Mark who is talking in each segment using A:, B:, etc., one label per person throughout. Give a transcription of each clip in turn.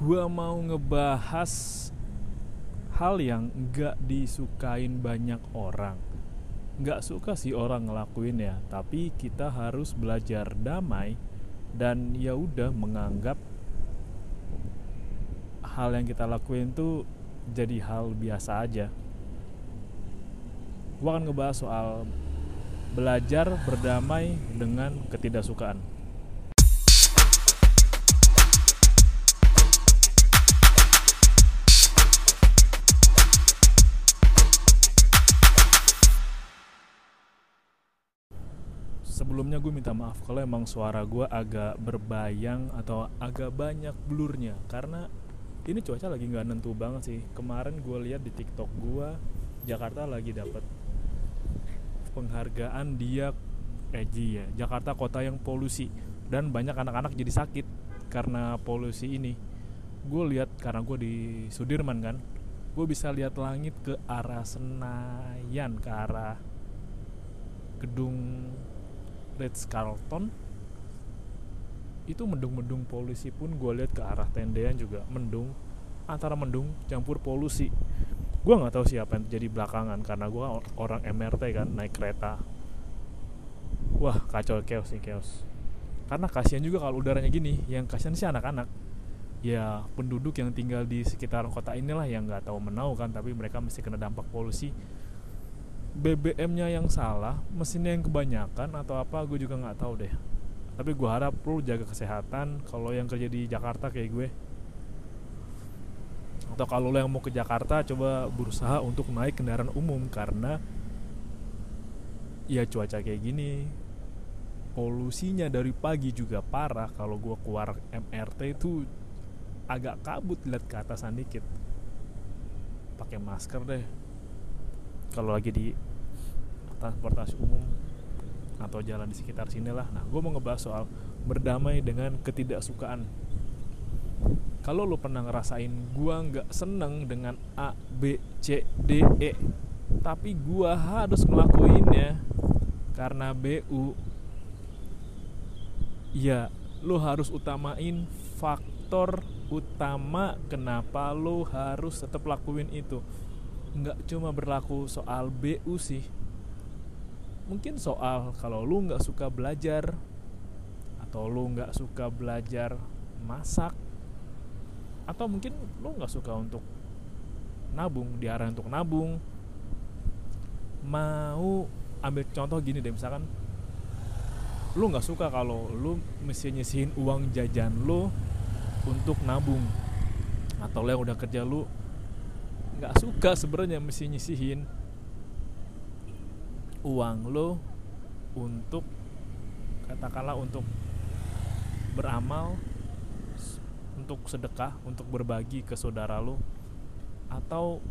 A: gua mau ngebahas hal yang nggak disukain banyak orang. Nggak suka sih orang ngelakuin ya tapi kita harus belajar damai dan ya udah menganggap hal yang kita lakuin tuh jadi hal biasa aja. Gua akan ngebahas soal belajar berdamai dengan ketidaksukaan sebelumnya gue minta maaf kalau emang suara gue agak berbayang atau agak banyak blurnya. Karena ini cuaca lagi nggak nentu banget sih. Kemarin gue lihat di tiktok gue Jakarta lagi dapat penghargaan dia Eji ya Jakarta kota yang polusi. Dan banyak anak-anak jadi sakit karena polusi ini. Gue lihat karena gue di Sudirman kan gue bisa lihat langit ke arah Senayan ke arah gedung Ritz Carlton. Itu mendung-mendung polusi pun gue lihat ke arah tendean juga mendung antara mendung campur polusi. Gue nggak tahu siapa yang terjadi belakangan karena gue orang MRT kan naik kereta. Wah kacau chaos sih chaos. Karena kasihan juga kalau udaranya gini yang kasihan sih anak-anak. Ya penduduk yang tinggal di sekitar kota inilah yang nggak tahu menau kan tapi mereka mesti kena dampak polusi BBM-nya yang salah, mesinnya yang kebanyakan atau apa gue juga nggak tahu deh. Tapi gue harap lu jaga kesehatan kalau yang kerja di Jakarta kayak gue. Atau kalau lo yang mau ke Jakarta coba berusaha untuk naik kendaraan umum karena ya cuaca kayak gini. Polusinya dari pagi juga parah kalau gue keluar MRT itu agak kabut lihat ke atasan dikit. Pakai masker deh kalau lagi di transportasi umum atau jalan di sekitar sini lah. Nah gue mau ngebahas soal berdamai dengan ketidaksukaan. Kalau lo pernah ngerasain gue nggak seneng dengan A B C D E tapi gue harus ngelakuinnya karena BU ya lo harus utamain faktor utama kenapa lo harus tetap lakuin itu nggak cuma berlaku soal BU sih. Mungkin soal kalau lu nggak suka belajar atau lu nggak suka belajar masak atau mungkin lu nggak suka untuk nabung diarah untuk nabung. Mau ambil contoh gini deh misalkan lu nggak suka kalau lu mesti nyisihin uang jajan lu untuk nabung atau lu yang udah kerja lu nggak suka sebenarnya mesti nyisihin. Uang lo untuk katakanlah untuk beramal untuk sedekah untuk berbagi ke saudara lo atau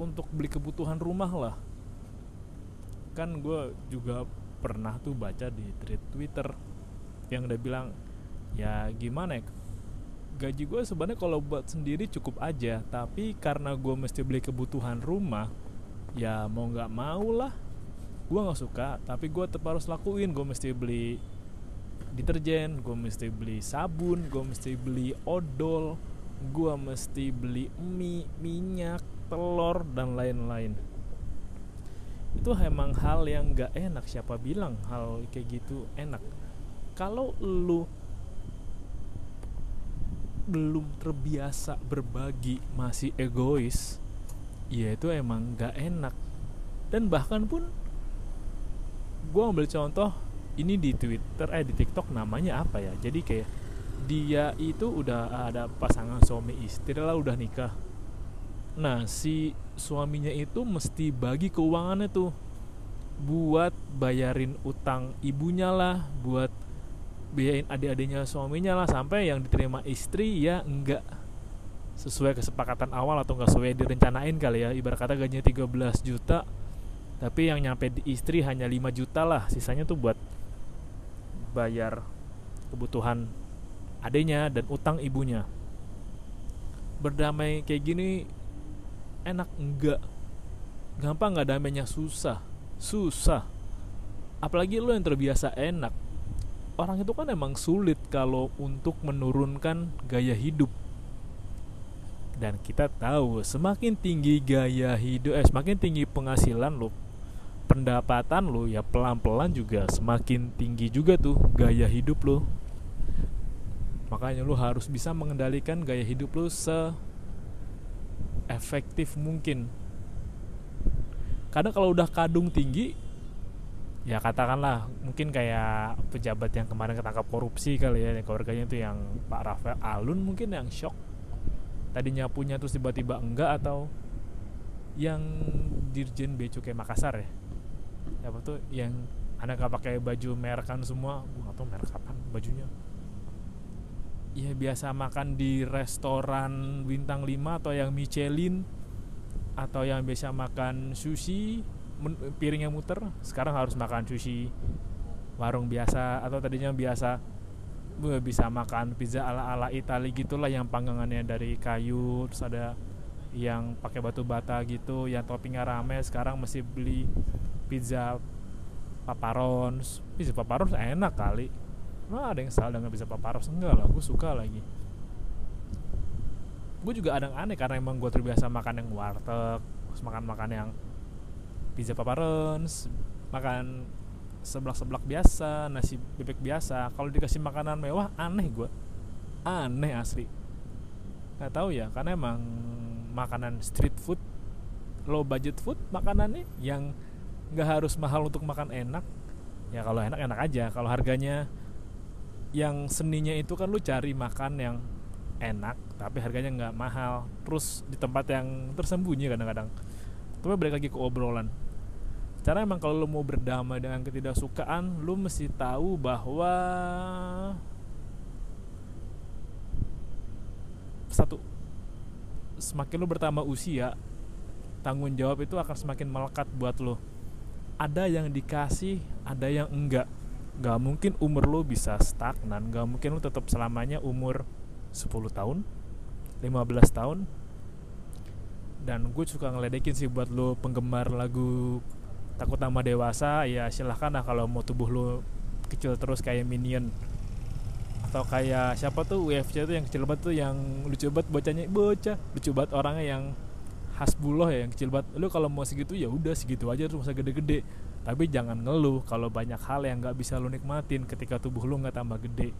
A: untuk beli kebutuhan rumah lah. Kan gue juga pernah tuh baca di thread Twitter yang udah bilang ya gimana ya gaji gue sebenarnya kalau buat sendiri cukup aja. Tapi karena gue mesti beli kebutuhan rumah ya mau nggak mau lah. Gue nggak suka tapi gue tetap harus lakuin. Gue mesti beli deterjen gue mesti beli sabun gue mesti beli odol gue mesti beli mie minyak telur dan lain-lain. Itu emang hal yang gak enak siapa bilang hal kayak gitu enak? Kalau lu belum terbiasa berbagi masih egois ya itu emang gak enak. Dan bahkan pun gue ambil contoh ini di Twitter eh di TikTok namanya apa ya? Jadi kayak dia itu udah ada pasangan suami istri lah udah nikah. Nah si suaminya itu mesti bagi keuangannya tuh buat bayarin utang ibunya lah buat biayain adik-adiknya suaminya lah sampai yang diterima istri ya enggak sesuai kesepakatan awal atau enggak sesuai direncanain kali ya. Ibarat kata gajinya 13 juta tapi yang nyampe di istri hanya 5 juta lah. Sisanya tuh buat bayar kebutuhan adiknya dan utang ibunya. Berdamai kayak gini enak enggak gampang nggak damainya? Susah. Susah. Apalagi lo yang terbiasa enak orang itu kan emang sulit kalau untuk menurunkan gaya hidup. Dan kita tahu semakin tinggi gaya hidup eh semakin tinggi penghasilan lo pendapatan lo ya pelan-pelan juga semakin tinggi juga tuh gaya hidup lo. Makanya lo harus bisa mengendalikan gaya hidup lo se efektif mungkin. Kadang kalau udah kadung tinggi ya katakanlah mungkin kayak pejabat yang kemarin ketangkap korupsi kali ya keluarganya itu yang Pak Rafael Alun mungkin yang shock. Tadinya punya terus tiba-tiba enggak atau yang Dirjen Becukai Makassar ya? Apa tuh yang anak nggak pakai baju merekan semua? Gue nggak tahu merek apa bajunya. Ya biasa makan di restoran bintang 5 atau yang Michelin atau yang biasa makan sushi piringnya muter sekarang harus makan sushi warung biasa atau tadinya biasa bisa makan pizza ala ala Itali gitulah yang panggangannya dari kayu terus ada yang pakai batu bata gitu yang toppingnya rame sekarang mesti beli pizza paparons pizza paparons enak kali. Nah, ada yang salah dengan bisa paparos enggak lah gue suka lagi. Gue juga ada aneh karena emang gue terbiasa makan yang warteg terus makan makan yang pizza paparons makan seblak-seblak biasa nasi bebek biasa. Kalau dikasih makanan mewah aneh gue aneh asli. Nggak tahu ya karena emang makanan street food low budget food makanannya yang nggak harus mahal untuk makan enak ya kalau enak enak aja. Kalau harganya yang seninya itu kan lu cari makan yang enak tapi harganya nggak mahal. Terus di tempat yang tersembunyi kadang-kadang. Tapi balik lagi ke obrolan cara emang kalau lu mau berdamai dengan ketidaksukaan lu mesti tahu bahwa satu semakin lu bertambah usia tanggung jawab itu akan semakin melekat buat lo ada yang dikasih ada yang enggak. Gak mungkin umur lo bisa stagnan gak mungkin lo tetap selamanya umur 10 tahun 15 tahun. Dan gue suka ngeledekin sih buat lo penggemar lagu takut sama dewasa ya silahkan lah kalau mau tubuh lo kecil terus kayak minion. Atau kayak siapa tuh UFC tuh yang kecil banget tuh yang lucu banget bocahnya bocah lucu banget orangnya yang hasbuloh ya yang kecil banget. Lu kalau mau segitu ya udah segitu aja terus masa gede-gede. Tapi jangan ngeluh kalau banyak hal yang nggak bisa lu nikmatin ketika tubuh lu nggak tambah gede.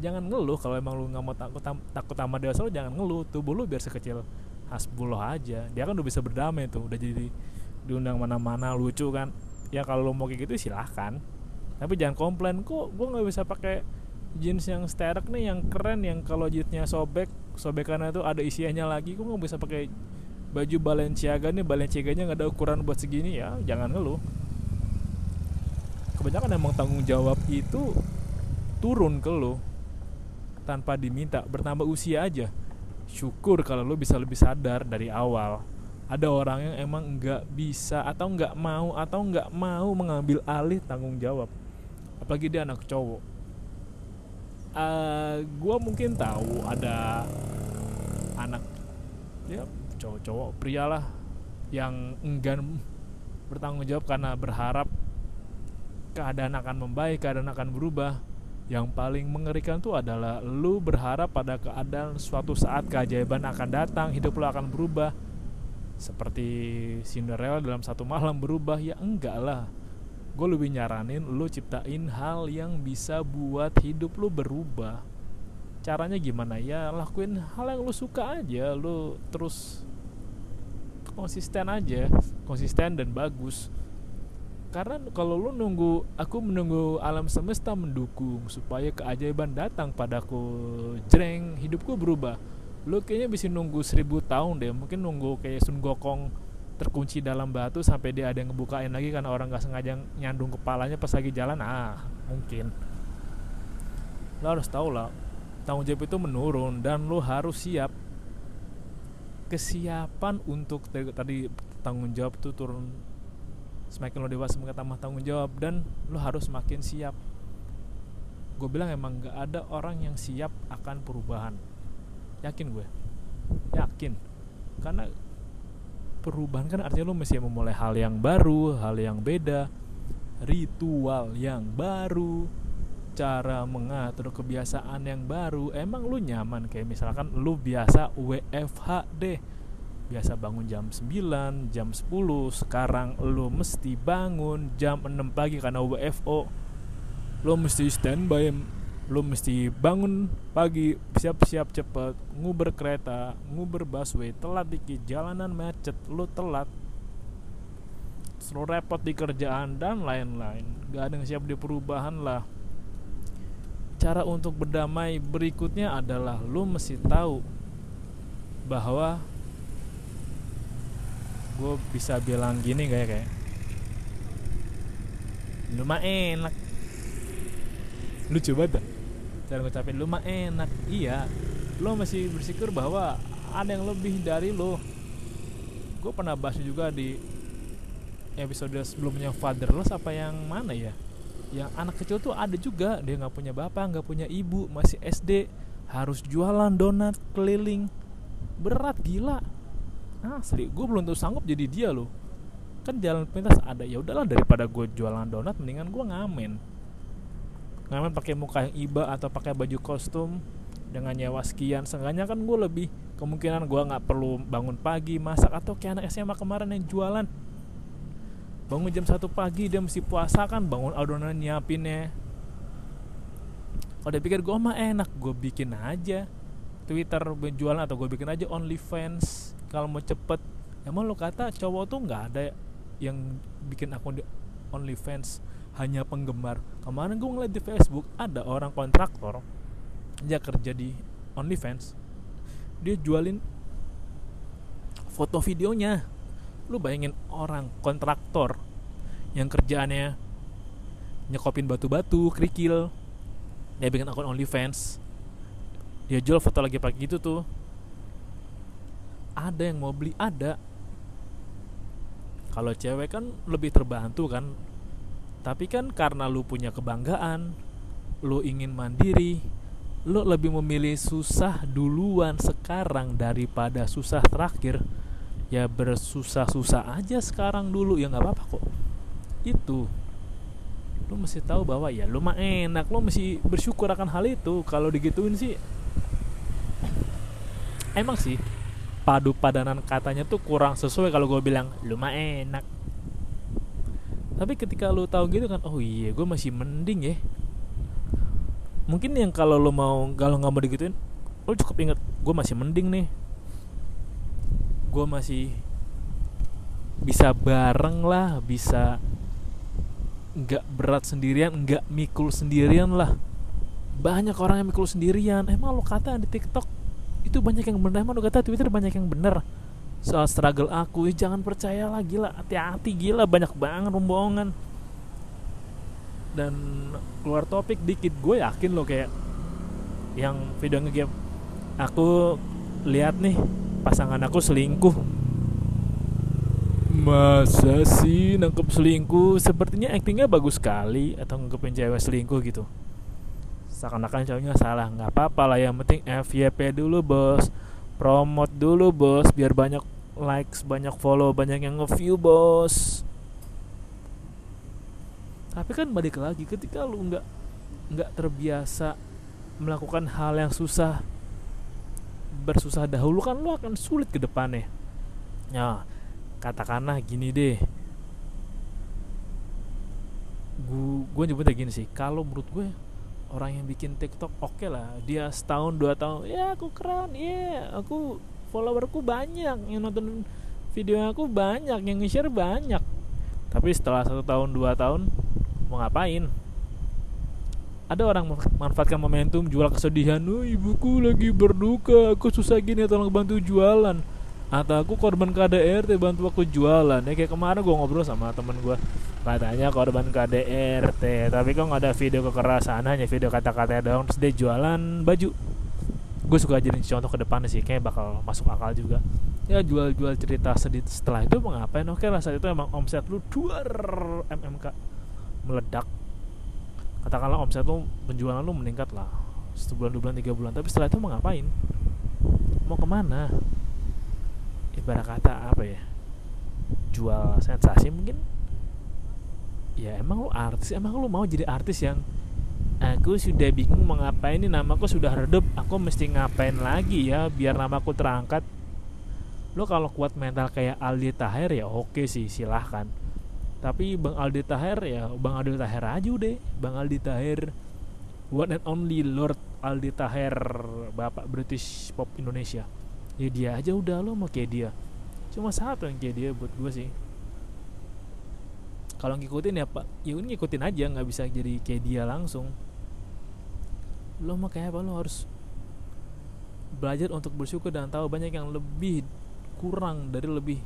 A: Jangan ngeluh kalau emang lu nggak mau takut takut sama dewasa lu jangan ngeluh. Tubuh lu biar sekecil hasbuloh aja. Dia kan udah bisa berdamai tuh udah jadi diundang mana-mana lucu kan. Ya kalau lu mau kayak gitu silahkan. Tapi jangan komplain kok gue nggak bisa pakai jeans yang sterek nih yang keren yang kalau jeansnya sobek sobekannya tuh ada isiannya lagi. Gue nggak bisa pakai baju Balenciaga nih Balenciaganya nggak ada ukuran buat segini. Ya jangan ngeluh. Kebanyakan emang tanggung jawab itu turun ke lo tanpa diminta bertambah usia aja. Syukur kalau lo bisa lebih sadar dari awal ada orang yang emang nggak bisa atau nggak mau atau nggak mau mengambil alih tanggung jawab apalagi dia anak cowok uh, eh, gue mungkin tahu ada anak ya cowok-cowok pria lah yang enggan bertanggung jawab karena berharap keadaan akan membaik, keadaan akan berubah. Yang paling mengerikan tuh adalah lu berharap pada keadaan suatu saat keajaiban akan datang, hidup lu akan berubah. Seperti Cinderella dalam satu malam berubah, ya enggak lah. Gue lebih nyaranin lu ciptain hal yang bisa buat hidup lu berubah. Caranya gimana ya? Lakuin hal yang lu suka aja, lu terus konsisten aja konsisten dan bagus karena kalau lu nunggu aku menunggu alam semesta mendukung supaya keajaiban datang padaku jreng hidupku berubah lu kayaknya bisa nunggu seribu tahun deh mungkin nunggu kayak Sun Gokong terkunci dalam batu sampai dia ada yang ngebukain lagi karena orang gak sengaja nyandung kepalanya pas lagi jalan ah mungkin. Lo harus tahu lah tanggung jawab itu menurun dan lo harus siap. Kesiapan untuk tadi tanggung jawab tuh turun semakin lo dewasa semakin tambah tanggung jawab dan lo harus makin siap. Gue bilang emang gak ada orang yang siap akan perubahan yakin gue. Yakin. Karena perubahan kan artinya lo mesti memulai hal yang baru hal yang beda ritual yang baru cara mengatur kebiasaan yang baru. Emang lu nyaman? Kayak misalkan lu biasa WFH deh biasa bangun jam 9, jam 10 sekarang lu mesti bangun jam 6 pagi karena WFO lu mesti standby lu mesti bangun pagi siap-siap cepet nguber kereta nguber busway telat dikit jalanan macet lu telat. Selalu repot di kerjaan dan lain-lain. Gak ada yang siap di perubahan lah. Cara untuk berdamai berikutnya adalah lu mesti tahu bahwa gue bisa bilang gini kayak kayak? Lu mah enak lu coba dah cara ngucapin lu mah enak. Iya lo masih bersyukur bahwa ada yang lebih dari lo. Gue pernah bahas juga di episode sebelumnya fatherless apa yang mana ya? Yang anak kecil tuh ada juga dia nggak punya bapak nggak punya ibu masih SD harus jualan donat keliling. Berat gila. Asli gue belum tuh sanggup jadi dia loh. Kan jalan pintas ada ya udahlah daripada gue jualan donat mendingan gue ngamen ngamen pakai muka yang iba atau pakai baju kostum dengan nyewa sekian seenggaknya kan gue lebih kemungkinan gue nggak perlu bangun pagi masak atau kayak anak SMA kemarin yang jualan. Bangun jam satu pagi dia mesti puasa kan bangun adonan nyiapinnya. Kalau dia pikir gue mah enak gue bikin aja. Twitter jualan atau gue bikin aja OnlyFans kalau mau cepet. Emang lo kata cowok tuh nggak ada yang bikin akun di OnlyFans hanya penggemar. Kemarin gue ngeliat di Facebook ada orang kontraktor dia kerja di OnlyFans. Dia jualin foto videonya. Lu bayangin orang kontraktor yang kerjaannya nyekopin batu-batu kerikil dia bikin akun OnlyFans. Dia jual foto lagi pagi gitu tuh. Ada yang mau beli ada. Kalau cewek kan lebih terbantu kan tapi kan karena lu punya kebanggaan lu ingin mandiri lu lebih memilih susah duluan sekarang daripada susah terakhir ya bersusah-susah aja sekarang dulu ya nggak apa-apa kok. Itu. Lu mesti tahu bahwa ya lu mah enak lu mesti bersyukur akan hal itu. Kalau digituin sih emang sih padu padanan katanya tuh kurang sesuai kalau gue bilang lu mah enak tapi ketika lu tahu gitu kan oh iya gue masih mending ya. Mungkin yang kalau lu mau kalau nggak mau digituin lu cukup inget gue masih mending nih. Gue masih bisa bareng lah bisa nggak berat sendirian nggak mikul sendirian lah. Banyak orang yang mikul sendirian. Emang lo kata di TikTok itu banyak yang benar emang lo kata Twitter banyak yang benar soal struggle aku ya jangan percaya lah. Gila hati-hati gila banyak banget rombongan. Dan keluar topik dikit gue yakin lo kayak yang video ngegame. Aku lihat nih pasangan aku selingkuh. Masa sih nangkep selingkuh? Sepertinya aktingnya bagus sekali atau nangkepin cewek selingkuh gitu. Seakan-akan cowoknya salah nggak apa-apa lah yang penting FYP dulu bos promote dulu bos biar banyak likes banyak follow banyak yang nge-view bos. Tapi kan balik lagi ketika lu nggak nggak terbiasa melakukan hal yang susah bersusah dahulu kan lu akan sulit ke depannya. Ya katakanlah gini deh. Gue nyebutnya gini sih kalau menurut gue orang yang bikin TikTok oke okay lah. Dia setahun dua tahun ya aku keren ya yeah, aku followerku banyak yang nonton video aku banyak yang nge-share banyak. Tapi setelah satu tahun dua tahun mau ngapain? Ada orang memanfaatkan momentum jual kesedihan oh ibuku lagi berduka aku susah gini tolong bantu jualan atau aku korban KDRT bantu aku jualan. Ya kayak kemarin gue ngobrol sama temen gue katanya korban KDRT tapi kok nggak ada video kekerasan hanya video kata-kata doang. Terus dia jualan baju. Gue suka jadi contoh ke depan sih kayak bakal masuk akal juga. Ya jual-jual cerita sedih setelah itu mau ngapain? Oke lah saat itu emang omset lu duar mmk meledak. Katakanlah omset lu penjualan lu meningkat lah. Sebulan dua bulan tiga bulan. Tapi setelah itu mau ngapain? Mau ke mana ibarat kata apa ya jual sensasi mungkin ya emang lu artis emang lu mau jadi artis yang Aku sudah bingung mau ngapain ini namaku sudah redup Aku mesti ngapain lagi ya biar namaku terangkat. Lo kalau kuat mental kayak Aldi Tahir ya oke sih silahkan. Tapi Bang Aldi Tahir ya Bang Aldi Tahir aja deh Bang Aldi Tahir One and only Lord Aldi Tahir Bapak British Pop Indonesia Ya dia aja udah lo mau kayak dia. Cuma satu yang kayak dia buat gue sih. Kalau ngikutin ya pak ya ngikutin aja nggak bisa jadi kayak dia langsung. Lo mau kayak apa? Lo harus belajar untuk bersyukur dan tahu banyak yang lebih kurang dari lebih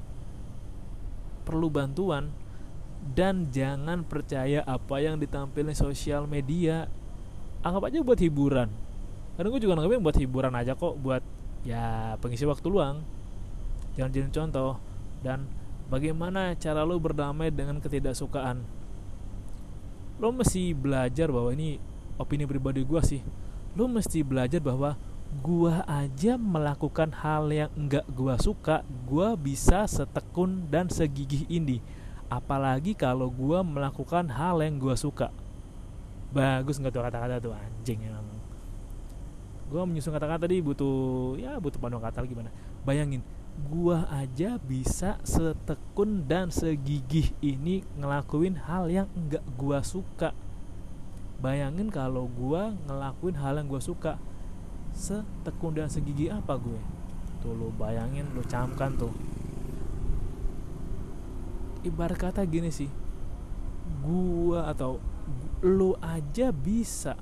A: perlu bantuan. Dan jangan percaya apa yang ditampilkan sosial media. Anggap aja buat hiburan. Karena gue juga nganggapnya buat hiburan aja kok buat ya pengisi waktu luang. Jangan jadi contoh. Dan bagaimana cara lo berdamai dengan ketidaksukaan? Lo mesti belajar bahwa ini opini pribadi gue sih. Lo mesti belajar bahwa gue aja melakukan hal yang enggak gue suka gue bisa setekun dan segigih ini. Apalagi kalau gue melakukan hal yang gue suka. Bagus nggak tuh kata-kata tuh anjing emang gue menyusun kata-kata tadi butuh ya butuh panduan kata gimana. Bayangin gua aja bisa setekun dan segigih ini ngelakuin hal yang enggak gua suka. Bayangin kalau gua ngelakuin hal yang gua suka setekun dan segigih apa gue tuh lo bayangin lo camkan tuh. Ibarat kata gini sih gua atau lo aja bisa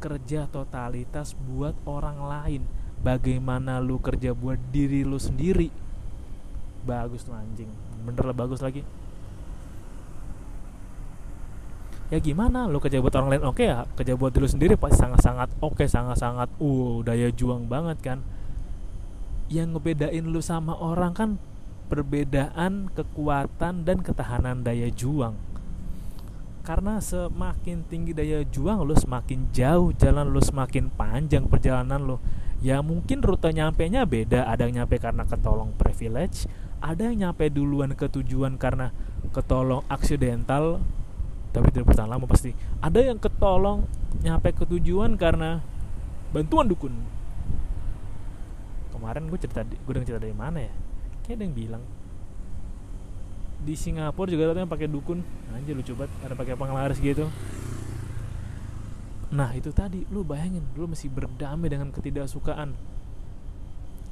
A: kerja totalitas buat orang lain. Bagaimana lu kerja buat diri lu sendiri? Bagus tuh anjing. Bener lah bagus lagi. Ya gimana? Lu kerja buat orang lain oke okay ya. Kerja buat diri lu sendiri pasti sangat-sangat oke okay, sangat-sangat uh daya juang banget kan. Yang ngebedain lu sama orang kan perbedaan kekuatan dan ketahanan daya juang karena semakin tinggi daya juang lu semakin jauh jalan lu semakin panjang perjalanan lu ya mungkin rute nyampe nya beda. Ada yang nyampe karena ketolong privilege ada yang nyampe duluan ke tujuan karena ketolong aksidental tapi tidak bertahan lama pasti. Ada yang ketolong nyampe ke tujuan karena bantuan dukun. Kemarin gue cerita gue dengar cerita dari mana ya? Kayak ada yang bilang di Singapura juga katanya pakai dukun. Anjir lucu banget. Ada pakai penglaris gitu. Nah itu tadi lu bayangin lu mesti berdamai dengan ketidaksukaan.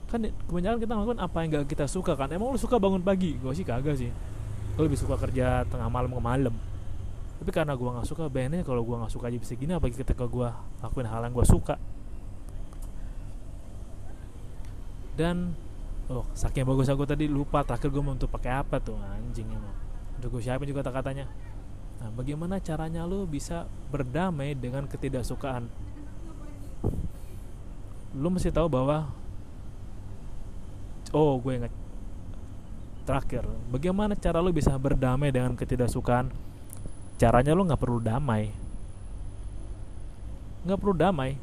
A: Kan kebanyakan kita melakukan apa yang gak kita suka kan? Emang lu suka bangun pagi? Gue sih kagak sih. Gue lebih suka kerja tengah malam ke malam. Tapi karena gue nggak suka bayangin kalau gue nggak suka aja bisa gini apalagi ketika gue lakuin hal yang gue suka. Dan oh saking bagus aku tadi lupa terakhir gue mau untuk pakai apa tuh anjing emang udah gue siapin juga kata-katanya Nah, bagaimana caranya lo bisa berdamai dengan ketidaksukaan? Lo mesti tahu bahwa oh, gue ingat terakhir, bagaimana cara lo bisa berdamai dengan ketidaksukaan? Caranya lo nggak perlu damai, nggak perlu damai.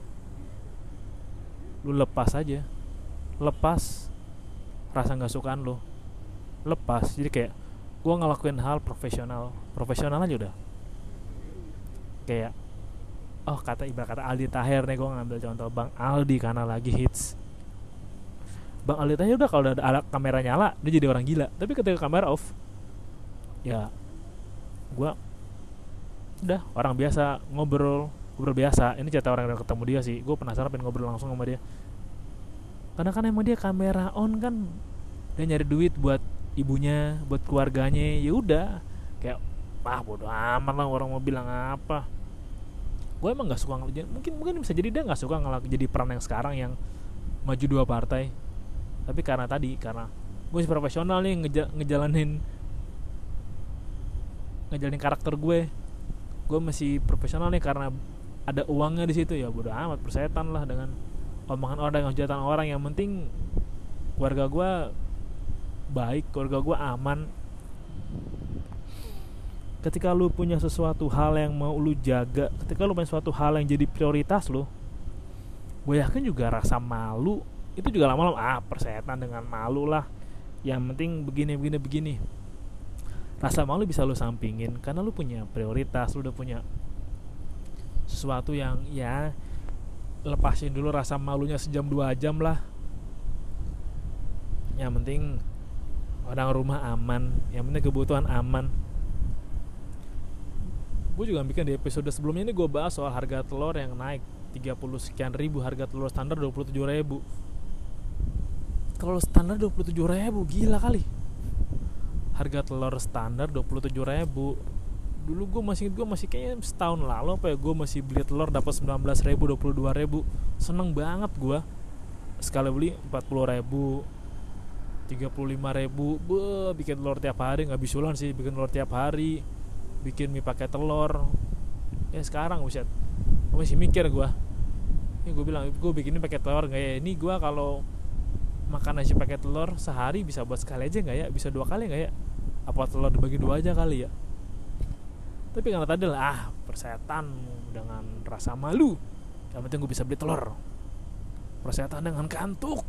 A: Lo lepas aja, lepas rasa nggak sukaan lo, lepas. Jadi kayak gue ngelakuin hal profesional. Profesional aja udah. Kayak oh kata ibarat kata Aldi Tahir nih gue ngambil contoh Bang Aldi karena lagi hits. Bang Aldi Tahir udah kalau ada kamera nyala dia jadi orang gila. Tapi ketika kamera off ya gue udah orang biasa ngobrol ngobrol biasa. Ini cerita orang yang ketemu dia sih. Gue penasaran pengen ngobrol langsung sama dia karena kan emang dia kamera on kan dia nyari duit buat ibunya buat keluarganya ya udah. Kayak ah bodoh amat lah orang mau bilang apa. Gue emang nggak suka mungkin mungkin bisa jadi dia nggak suka ngelak jadi peran yang sekarang yang maju dua partai. Tapi karena tadi karena gue masih profesional nih ngeja, ngejalanin ngejalanin karakter gue gue masih profesional nih karena ada uangnya di situ. Ya bodoh amat persetan lah dengan omongan orang hujatan orang. Yang penting keluarga gue baik keluarga gue aman. Ketika lu punya sesuatu hal yang mau lu jaga ketika lu punya sesuatu hal yang jadi prioritas lu gue yakin juga rasa malu itu juga lama-lama ah persetan dengan malu lah. Yang penting begini begini begini. Rasa malu bisa lu sampingin karena lu punya prioritas lu udah punya sesuatu yang ya lepasin dulu rasa malunya sejam dua jam lah. Yang penting orang rumah aman yang penting kebutuhan aman. Gue juga bikin di episode sebelumnya ini gue bahas soal harga telur yang naik 30 sekian ribu harga telur standar 27 ribu. Telur standar 27 ribu gila kali. Harga telur standar 27 ribu dulu gue masih gue masih kayaknya setahun lalu apa ya gue masih beli telur dapat 19 ribu 22 ribu. Seneng banget gue sekali beli 40 ribu 35 ribu. Be, bikin telur tiap hari nggak bisulan sih bikin telur tiap hari. Bikin mie pakai telur. Ya sekarang buset gue masih mikir gue ini gue bilang gue bikinnya pakai telur nggak ya? Ini gue kalau makan nasi pakai telur sehari bisa buat sekali aja nggak ya? Bisa dua kali nggak ya? Apa telur dibagi dua aja kali ya tapi karena tadi lah ah persetan dengan rasa malu. Yang penting gue bisa beli telur. Persetan dengan kantuk.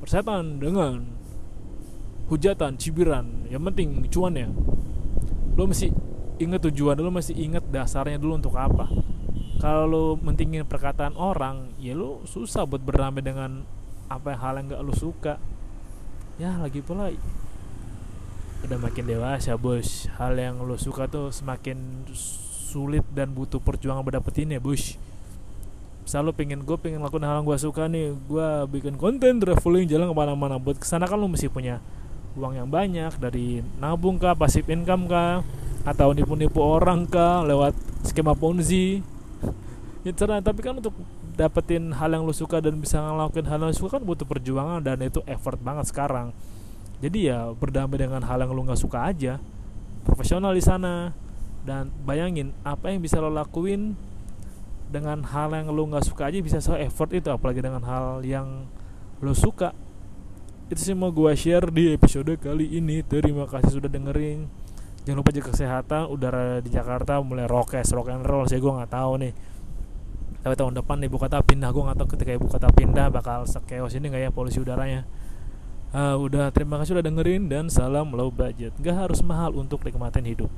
A: Persetan dengan hujatan cibiran. Yang penting cuan ya. Lo mesti inget tujuan lo mesti inget dasarnya dulu untuk apa. Kalau lo mentingin perkataan orang ya lo susah buat berdamai dengan apa hal yang gak lo suka. Ya lagi pula udah makin dewasa bos. Hal yang lo suka tuh semakin sulit dan butuh perjuangan berdapetin ya bos. Misal lo pengen gue pengen lakukan hal yang gue suka nih gue bikin konten traveling jalan ke mana-mana. Buat ke sana kan lo mesti punya uang yang banyak dari nabung kah pasif income kah atau nipu-nipu orang kah lewat skema ponzi. Ya cerah tapi kan untuk dapetin hal yang lo suka dan bisa ngelakuin hal yang lo suka kan butuh perjuangan dan itu effort banget sekarang jadi ya berdamai dengan hal yang lo nggak suka aja. Profesional di sana. Dan bayangin apa yang bisa lo lakuin dengan hal yang lo nggak suka aja bisa so effort itu apalagi dengan hal yang lo suka. Itu sih mau gue share di episode kali ini. Terima kasih sudah dengerin. Jangan lupa jaga kesehatan. Udara di Jakarta mulai rokes rock and roll sih gue nggak tahu nih. Tapi tahun depan ibu kota pindah. Gue nggak tahu ketika ibu kota pindah bakal sekeos ini nggak ya polusi udaranya uh, udah terima kasih udah dengerin dan salam low budget. Gak harus mahal untuk nikmatin hidup